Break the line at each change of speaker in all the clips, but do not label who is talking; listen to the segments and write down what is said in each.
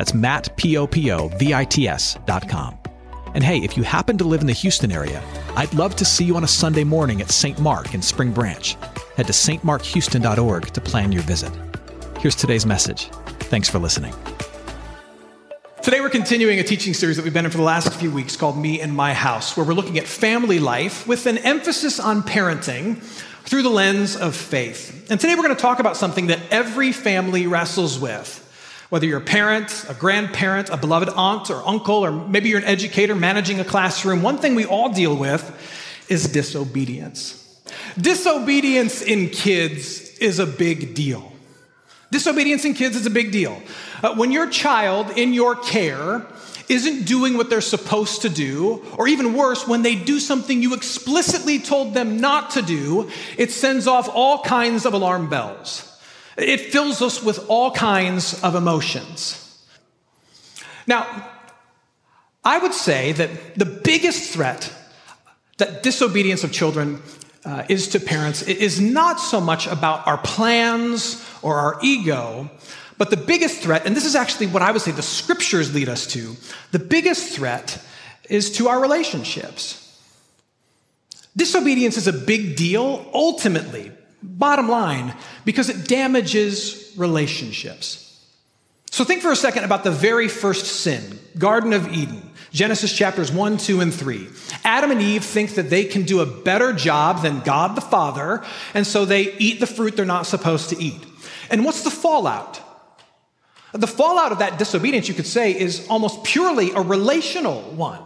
That's Matt, P-O-P-O-V-I-T-S dot com. And hey, if you happen to live in the Houston area, I'd love to see you on a Sunday morning at St. Mark in Spring Branch. Head to stmarkhouston.org to plan your visit. Here's today's message. Thanks for listening.
Today, we're continuing a teaching series that we've been in for the last few weeks called Me and My House, where we're looking at family life with an emphasis on parenting through the lens of faith. And today, we're going to talk about something that every family wrestles with. Whether you're a parent, a grandparent, a beloved aunt or uncle, or maybe you're an educator managing a classroom, one thing we all deal with is disobedience. Disobedience in kids is a big deal. Disobedience in kids is a big deal. Uh, when your child in your care isn't doing what they're supposed to do, or even worse, when they do something you explicitly told them not to do, it sends off all kinds of alarm bells. It fills us with all kinds of emotions. Now, I would say that the biggest threat that disobedience of children uh, is to parents is not so much about our plans or our ego, but the biggest threat, and this is actually what I would say the scriptures lead us to, the biggest threat is to our relationships. Disobedience is a big deal, ultimately, bottom line, because it damages relationships. So think for a second about the very first sin, Garden of Eden. Genesis chapters 1, 2, and 3. Adam and Eve think that they can do a better job than God the Father, and so they eat the fruit they're not supposed to eat. And what's the fallout? The fallout of that disobedience, you could say, is almost purely a relational one.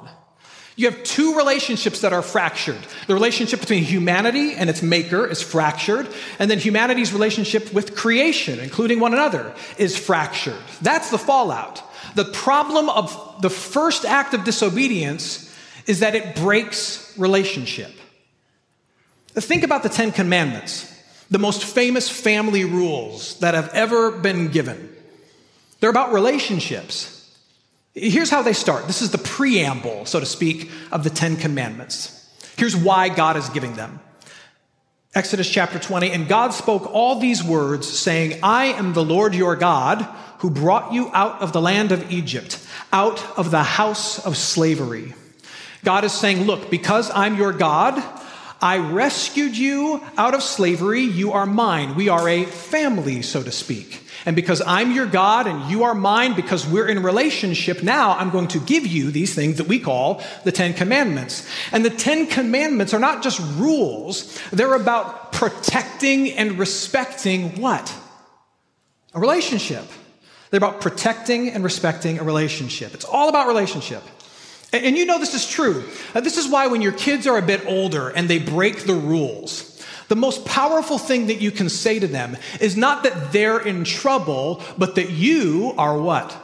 You have two relationships that are fractured. The relationship between humanity and its maker is fractured, and then humanity's relationship with creation, including one another, is fractured. That's the fallout. The problem of the first act of disobedience is that it breaks relationship. Think about the Ten Commandments, the most famous family rules that have ever been given. They're about relationships. Here's how they start. This is the preamble, so to speak, of the Ten Commandments. Here's why God is giving them. Exodus chapter 20, and God spoke all these words, saying, I am the Lord your God who brought you out of the land of Egypt, out of the house of slavery. God is saying, Look, because I'm your God, I rescued you out of slavery. You are mine. We are a family, so to speak. And because I'm your God and you are mine, because we're in relationship now, I'm going to give you these things that we call the Ten Commandments. And the Ten Commandments are not just rules, they're about protecting and respecting what? A relationship. They're about protecting and respecting a relationship. It's all about relationship. And you know this is true. Uh, this is why when your kids are a bit older and they break the rules, the most powerful thing that you can say to them is not that they're in trouble, but that you are what?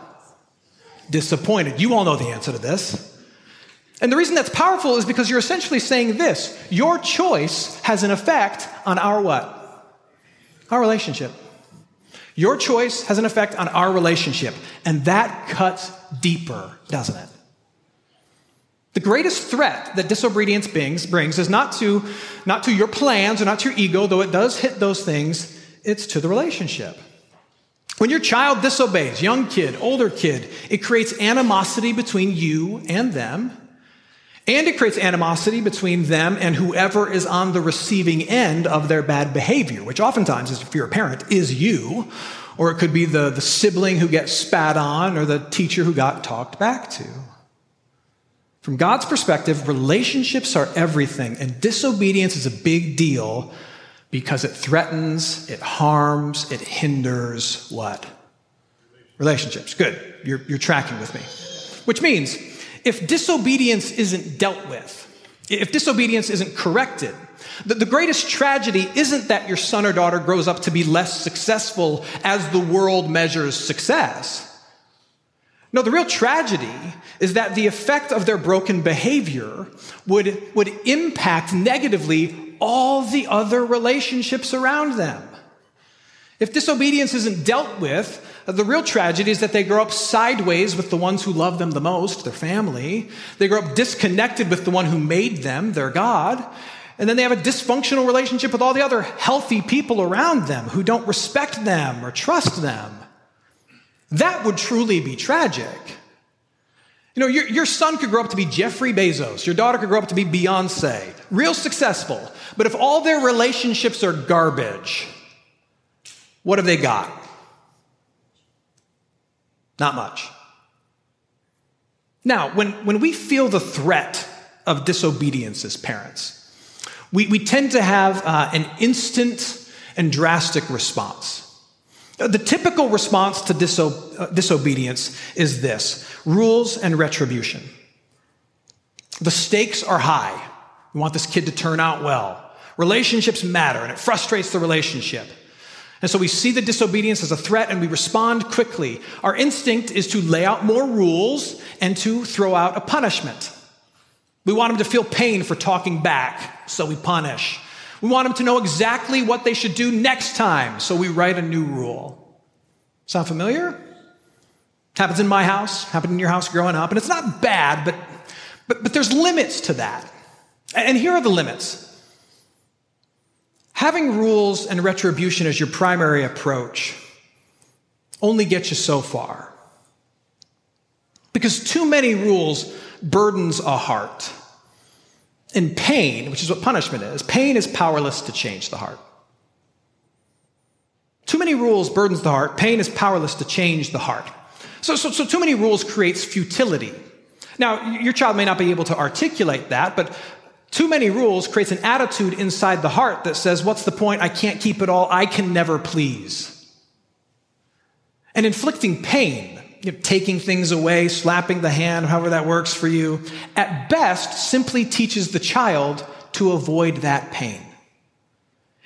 Disappointed. You all know the answer to this. And the reason that's powerful is because you're essentially saying this your choice has an effect on our what? Our relationship. Your choice has an effect on our relationship. And that cuts deeper, doesn't it? The greatest threat that disobedience brings, is not to, not to your plans or not to your ego, though it does hit those things, it's to the relationship. When your child disobeys, young kid, older kid, it creates animosity between you and them. And it creates animosity between them and whoever is on the receiving end of their bad behavior, which oftentimes, if you're a parent, is you. Or it could be the, the sibling who gets spat on or the teacher who got talked back to. From God's perspective, relationships are everything, and disobedience is a big deal because it threatens, it harms, it hinders what? Relationships. Good. You're, you're tracking with me. Which means if disobedience isn't dealt with, if disobedience isn't corrected, the, the greatest tragedy isn't that your son or daughter grows up to be less successful as the world measures success. No, the real tragedy is that the effect of their broken behavior would, would impact negatively all the other relationships around them. If disobedience isn't dealt with, the real tragedy is that they grow up sideways with the ones who love them the most, their family. They grow up disconnected with the one who made them, their God. And then they have a dysfunctional relationship with all the other healthy people around them who don't respect them or trust them. That would truly be tragic. You know, your, your son could grow up to be Jeffrey Bezos. Your daughter could grow up to be Beyonce. Real successful. But if all their relationships are garbage, what have they got? Not much. Now, when, when we feel the threat of disobedience as parents, we, we tend to have uh, an instant and drastic response. The typical response to diso- uh, disobedience is this rules and retribution. The stakes are high. We want this kid to turn out well. Relationships matter, and it frustrates the relationship. And so we see the disobedience as a threat and we respond quickly. Our instinct is to lay out more rules and to throw out a punishment. We want them to feel pain for talking back, so we punish. We want them to know exactly what they should do next time, so we write a new rule. Sound familiar? Happens in my house, happened in your house growing up, and it's not bad, but, but, but there's limits to that. And here are the limits. Having rules and retribution as your primary approach only gets you so far. Because too many rules burdens a heart. And pain, which is what punishment is, pain is powerless to change the heart. Too many rules burdens the heart. Pain is powerless to change the heart. So, so, so too many rules creates futility. Now, your child may not be able to articulate that, but too many rules creates an attitude inside the heart that says, What's the point? I can't keep it all. I can never please. And inflicting pain taking things away, slapping the hand, however that works for you, at best simply teaches the child to avoid that pain.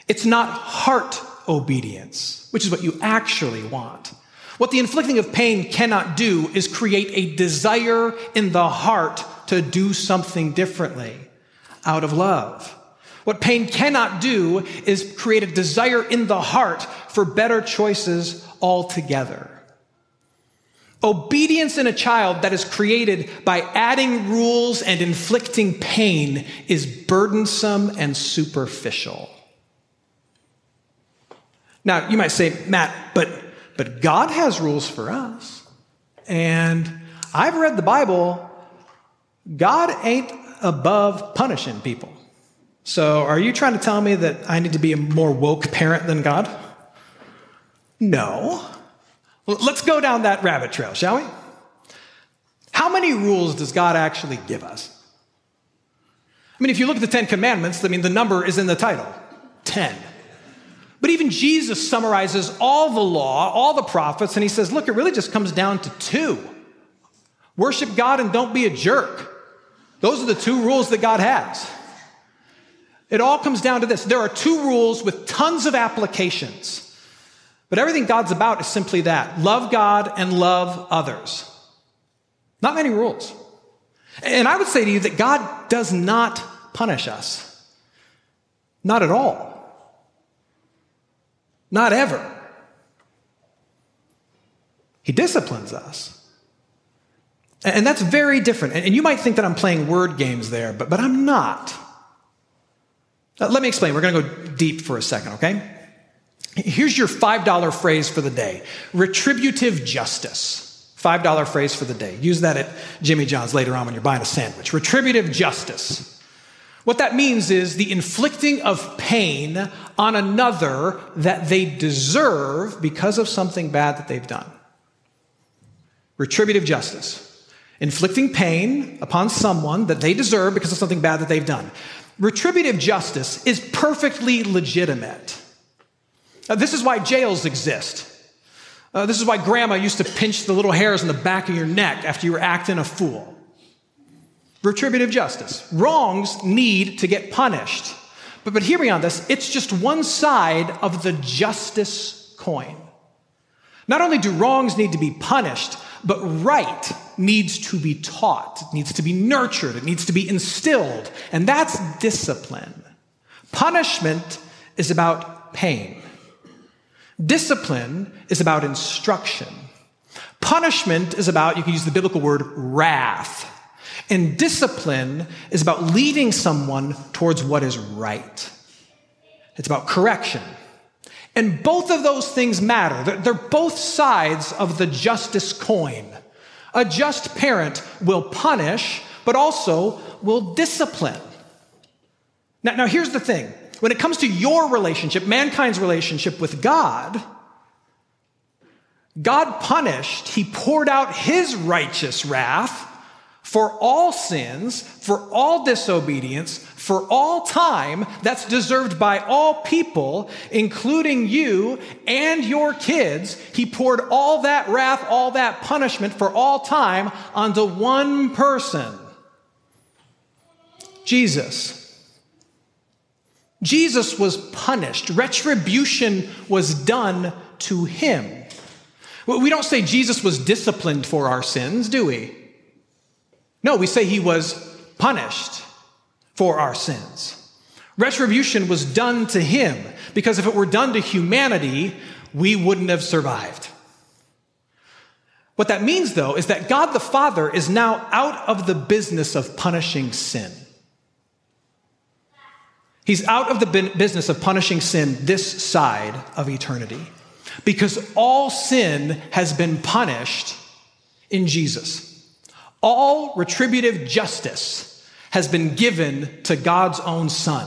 It's not heart obedience, which is what you actually want. What the inflicting of pain cannot do is create a desire in the heart to do something differently out of love. What pain cannot do is create a desire in the heart for better choices altogether. Obedience in a child that is created by adding rules and inflicting pain is burdensome and superficial. Now, you might say, Matt, but, but God has rules for us. And I've read the Bible. God ain't above punishing people. So, are you trying to tell me that I need to be a more woke parent than God? No. Let's go down that rabbit trail, shall we? How many rules does God actually give us? I mean, if you look at the Ten Commandments, I mean, the number is in the title 10. But even Jesus summarizes all the law, all the prophets, and he says, look, it really just comes down to two worship God and don't be a jerk. Those are the two rules that God has. It all comes down to this there are two rules with tons of applications. But everything God's about is simply that love God and love others. Not many rules. And I would say to you that God does not punish us. Not at all. Not ever. He disciplines us. And that's very different. And you might think that I'm playing word games there, but, but I'm not. Let me explain. We're going to go deep for a second, okay? Here's your $5 phrase for the day retributive justice. $5 phrase for the day. Use that at Jimmy John's later on when you're buying a sandwich. Retributive justice. What that means is the inflicting of pain on another that they deserve because of something bad that they've done. Retributive justice. Inflicting pain upon someone that they deserve because of something bad that they've done. Retributive justice is perfectly legitimate. Uh, this is why jails exist. Uh, this is why grandma used to pinch the little hairs on the back of your neck after you were acting a fool. Retributive justice. Wrongs need to get punished. But, but hear me on this it's just one side of the justice coin. Not only do wrongs need to be punished, But right needs to be taught, it needs to be nurtured, it needs to be instilled, and that's discipline. Punishment is about pain. Discipline is about instruction. Punishment is about, you can use the biblical word, wrath. And discipline is about leading someone towards what is right. It's about correction. And both of those things matter. They're both sides of the justice coin. A just parent will punish, but also will discipline. Now, now here's the thing when it comes to your relationship, mankind's relationship with God, God punished, He poured out His righteous wrath for all sins, for all disobedience, for all time that's deserved by all people, including you and your kids. He poured all that wrath, all that punishment for all time onto one person Jesus. Jesus was punished. Retribution was done to him. We don't say Jesus was disciplined for our sins, do we? No, we say he was punished for our sins. Retribution was done to him because if it were done to humanity, we wouldn't have survived. What that means, though, is that God the Father is now out of the business of punishing sin. He's out of the business of punishing sin this side of eternity because all sin has been punished in Jesus. All retributive justice has been given to God's own Son,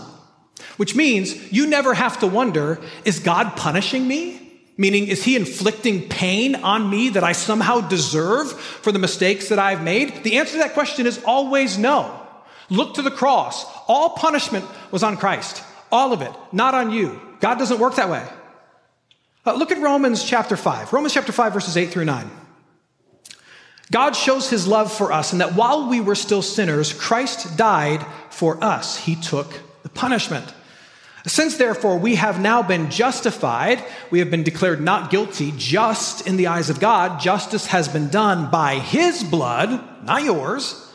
which means you never have to wonder is God punishing me? Meaning, is he inflicting pain on me that I somehow deserve for the mistakes that I've made? The answer to that question is always no. Look to the cross. All punishment was on Christ. All of it, not on you. God doesn't work that way. Uh, look at Romans chapter 5. Romans chapter 5, verses 8 through 9. God shows his love for us, and that while we were still sinners, Christ died for us. He took the punishment. Since therefore we have now been justified, we have been declared not guilty, just in the eyes of God, justice has been done by his blood, not yours.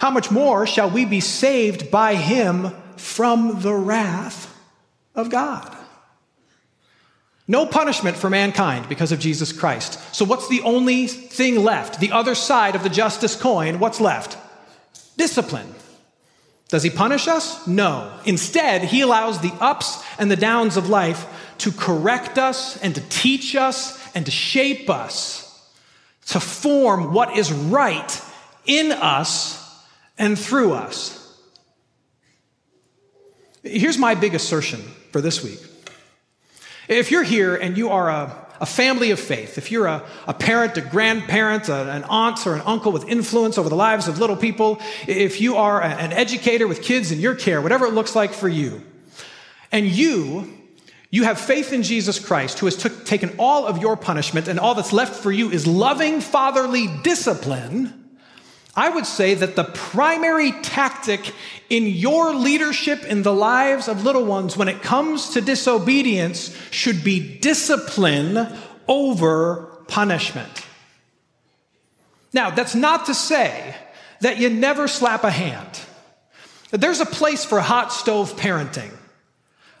How much more shall we be saved by him from the wrath of God? No punishment for mankind because of Jesus Christ. So, what's the only thing left? The other side of the justice coin, what's left? Discipline. Does he punish us? No. Instead, he allows the ups and the downs of life to correct us and to teach us and to shape us to form what is right in us and through us. Here's my big assertion for this week if you're here and you are a, a family of faith, if you're a, a parent, a grandparent, a, an aunt, or an uncle with influence over the lives of little people, if you are an educator with kids in your care, whatever it looks like for you, and you you have faith in Jesus Christ, who has taken all of your punishment, and all that's left for you is loving fatherly discipline. I would say that the primary tactic in your leadership in the lives of little ones when it comes to disobedience should be discipline over punishment. Now, that's not to say that you never slap a hand. There's a place for hot stove parenting.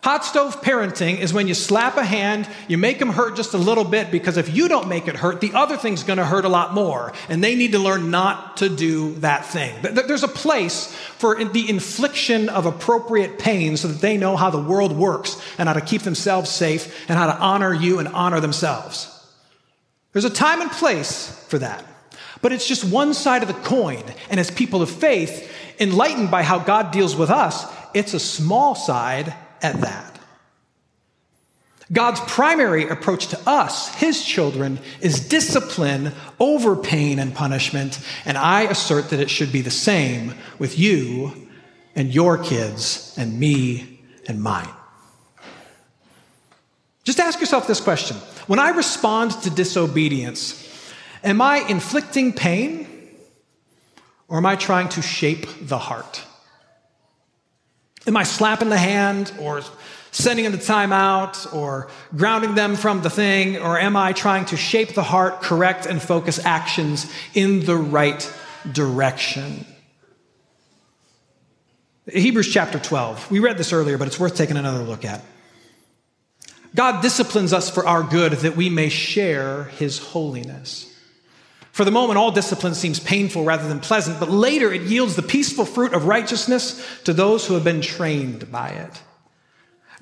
Hot stove parenting is when you slap a hand, you make them hurt just a little bit because if you don't make it hurt, the other thing's going to hurt a lot more. And they need to learn not to do that thing. There's a place for the infliction of appropriate pain so that they know how the world works and how to keep themselves safe and how to honor you and honor themselves. There's a time and place for that. But it's just one side of the coin. And as people of faith, enlightened by how God deals with us, it's a small side at that. God's primary approach to us, his children, is discipline over pain and punishment, and I assert that it should be the same with you and your kids and me and mine. Just ask yourself this question When I respond to disobedience, am I inflicting pain or am I trying to shape the heart? Am I slapping the hand or sending them to timeout or grounding them from the thing? Or am I trying to shape the heart, correct, and focus actions in the right direction? Hebrews chapter 12. We read this earlier, but it's worth taking another look at. God disciplines us for our good that we may share his holiness. For the moment, all discipline seems painful rather than pleasant, but later it yields the peaceful fruit of righteousness to those who have been trained by it.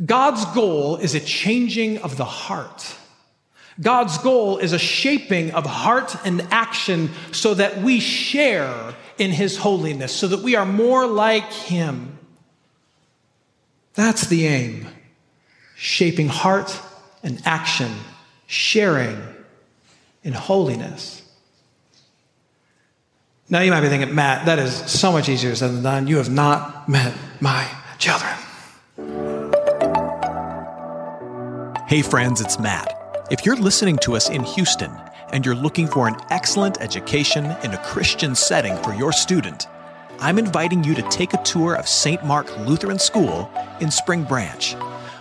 God's goal is a changing of the heart. God's goal is a shaping of heart and action so that we share in his holiness, so that we are more like him. That's the aim shaping heart and action, sharing in holiness. Now you might be thinking, Matt, that is so much easier said than done. You have not met my children.
Hey, friends, it's Matt. If you're listening to us in Houston and you're looking for an excellent education in a Christian setting for your student, I'm inviting you to take a tour of St. Mark Lutheran School in Spring Branch.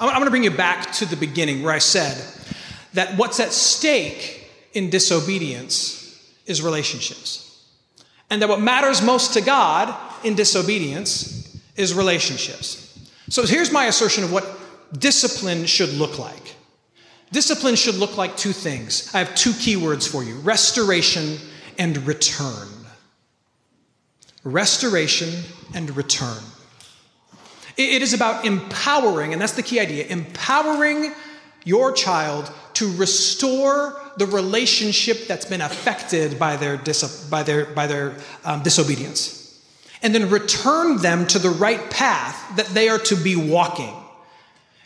I'm going to bring you back to the beginning where I said that what's at stake in disobedience is relationships. And that what matters most to God in disobedience is relationships. So here's my assertion of what discipline should look like. Discipline should look like two things. I have two key words for you restoration and return. Restoration and return. It is about empowering, and that's the key idea empowering your child to restore the relationship that's been affected by their, dis- by their, by their um, disobedience, and then return them to the right path that they are to be walking.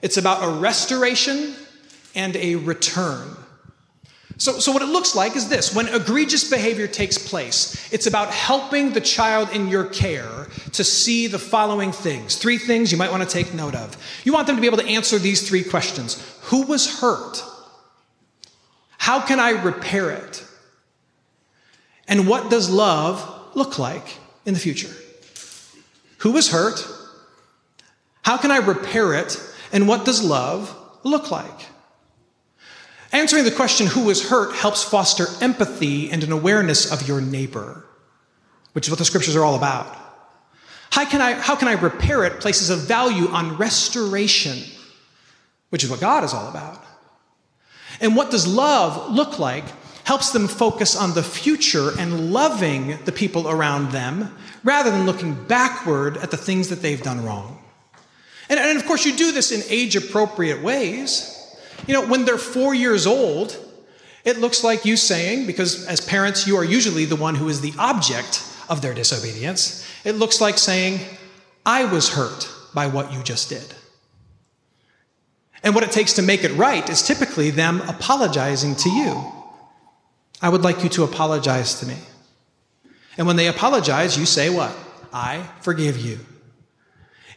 It's about a restoration and a return. So, so, what it looks like is this when egregious behavior takes place, it's about helping the child in your care to see the following things. Three things you might want to take note of. You want them to be able to answer these three questions Who was hurt? How can I repair it? And what does love look like in the future? Who was hurt? How can I repair it? And what does love look like? Answering the question, who was hurt, helps foster empathy and an awareness of your neighbor, which is what the scriptures are all about. How can I, how can I repair it places a value on restoration, which is what God is all about. And what does love look like helps them focus on the future and loving the people around them rather than looking backward at the things that they've done wrong. And, and of course, you do this in age appropriate ways. You know, when they're four years old, it looks like you saying, because as parents, you are usually the one who is the object of their disobedience, it looks like saying, I was hurt by what you just did. And what it takes to make it right is typically them apologizing to you. I would like you to apologize to me. And when they apologize, you say what? I forgive you.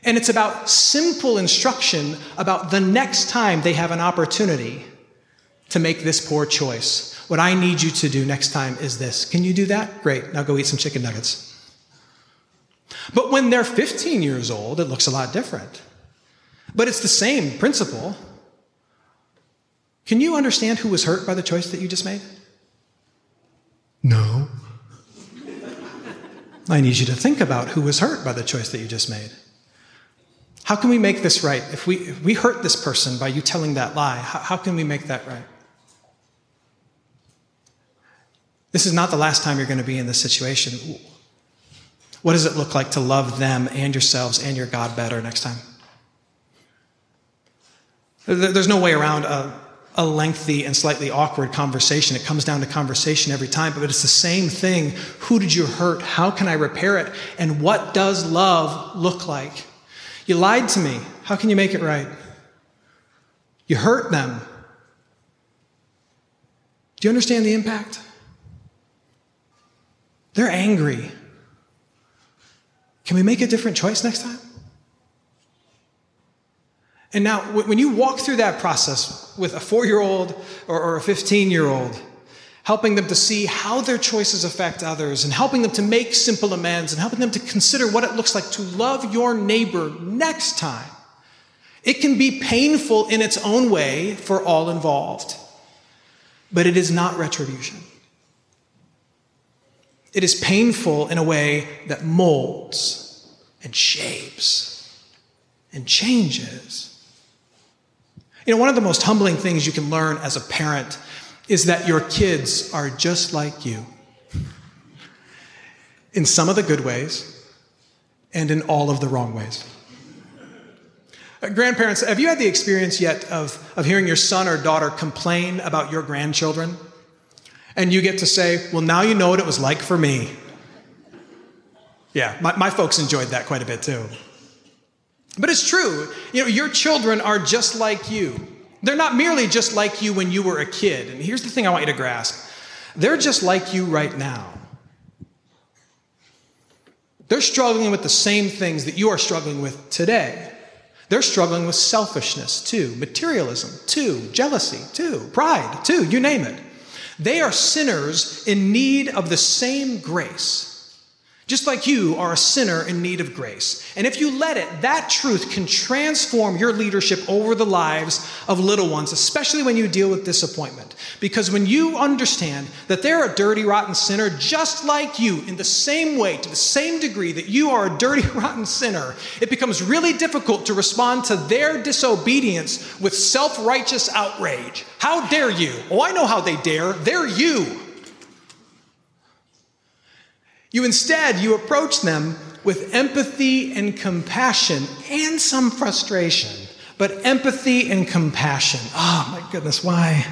And it's about simple instruction about the next time they have an opportunity to make this poor choice. What I need you to do next time is this. Can you do that? Great. Now go eat some chicken nuggets. But when they're 15 years old, it looks a lot different. But it's the same principle. Can you understand who was hurt by the choice that you just made? No. I need you to think about who was hurt by the choice that you just made. How can we make this right? If we, if we hurt this person by you telling that lie, how, how can we make that right? This is not the last time you're going to be in this situation. What does it look like to love them and yourselves and your God better next time? There's no way around a, a lengthy and slightly awkward conversation. It comes down to conversation every time, but it's the same thing. Who did you hurt? How can I repair it? And what does love look like? You lied to me. How can you make it right? You hurt them. Do you understand the impact? They're angry. Can we make a different choice next time? And now, when you walk through that process with a four year old or a 15 year old, helping them to see how their choices affect others and helping them to make simple amends and helping them to consider what it looks like to love your neighbor next time, it can be painful in its own way for all involved, but it is not retribution. It is painful in a way that molds and shapes and changes. You know, one of the most humbling things you can learn as a parent is that your kids are just like you in some of the good ways and in all of the wrong ways. Uh, grandparents, have you had the experience yet of, of hearing your son or daughter complain about your grandchildren? And you get to say, Well, now you know what it was like for me. Yeah, my, my folks enjoyed that quite a bit too. But it's true. You know, your children are just like you. They're not merely just like you when you were a kid. And here's the thing I want you to grasp they're just like you right now. They're struggling with the same things that you are struggling with today. They're struggling with selfishness too, materialism too, jealousy too, pride too, you name it. They are sinners in need of the same grace. Just like you are a sinner in need of grace. And if you let it, that truth can transform your leadership over the lives of little ones, especially when you deal with disappointment. Because when you understand that they're a dirty, rotten sinner just like you, in the same way, to the same degree that you are a dirty, rotten sinner, it becomes really difficult to respond to their disobedience with self righteous outrage. How dare you? Oh, I know how they dare. They're you. You instead, you approach them with empathy and compassion and some frustration, but empathy and compassion. Oh my goodness, why?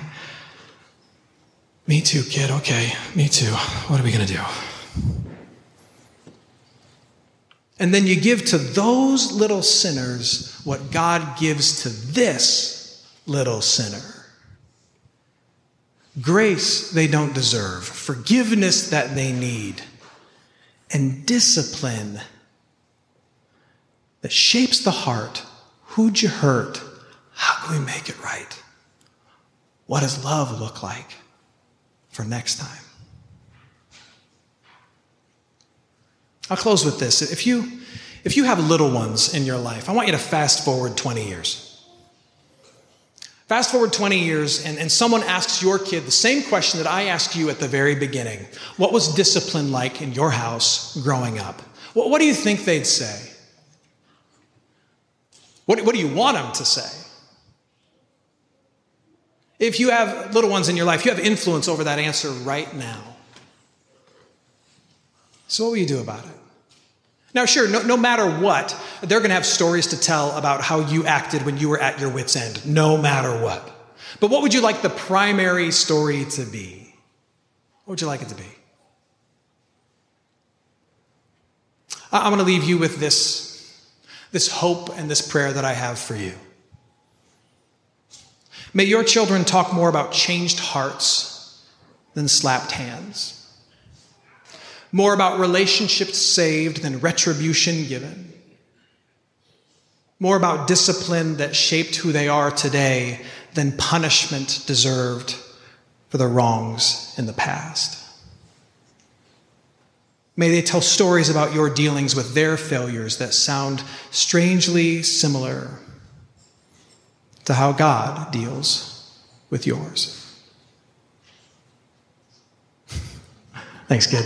Me too, kid. Okay, me too. What are we going to do? And then you give to those little sinners what God gives to this little sinner grace they don't deserve, forgiveness that they need and discipline that shapes the heart. Who'd you hurt? How can we make it right? What does love look like for next time? I'll close with this. If you, if you have little ones in your life, I want you to fast forward 20 years. Fast forward 20 years, and, and someone asks your kid the same question that I asked you at the very beginning What was discipline like in your house growing up? What, what do you think they'd say? What, what do you want them to say? If you have little ones in your life, you have influence over that answer right now. So, what will you do about it? Now, sure, no, no matter what, they're going to have stories to tell about how you acted when you were at your wits' end, no matter what. But what would you like the primary story to be? What would you like it to be? I'm going to leave you with this, this hope and this prayer that I have for you. May your children talk more about changed hearts than slapped hands more about relationships saved than retribution given, more about discipline that shaped who they are today than punishment deserved for the wrongs in the past. May they tell stories about your dealings with their failures that sound strangely similar to how God deals with yours. Thanks, kid.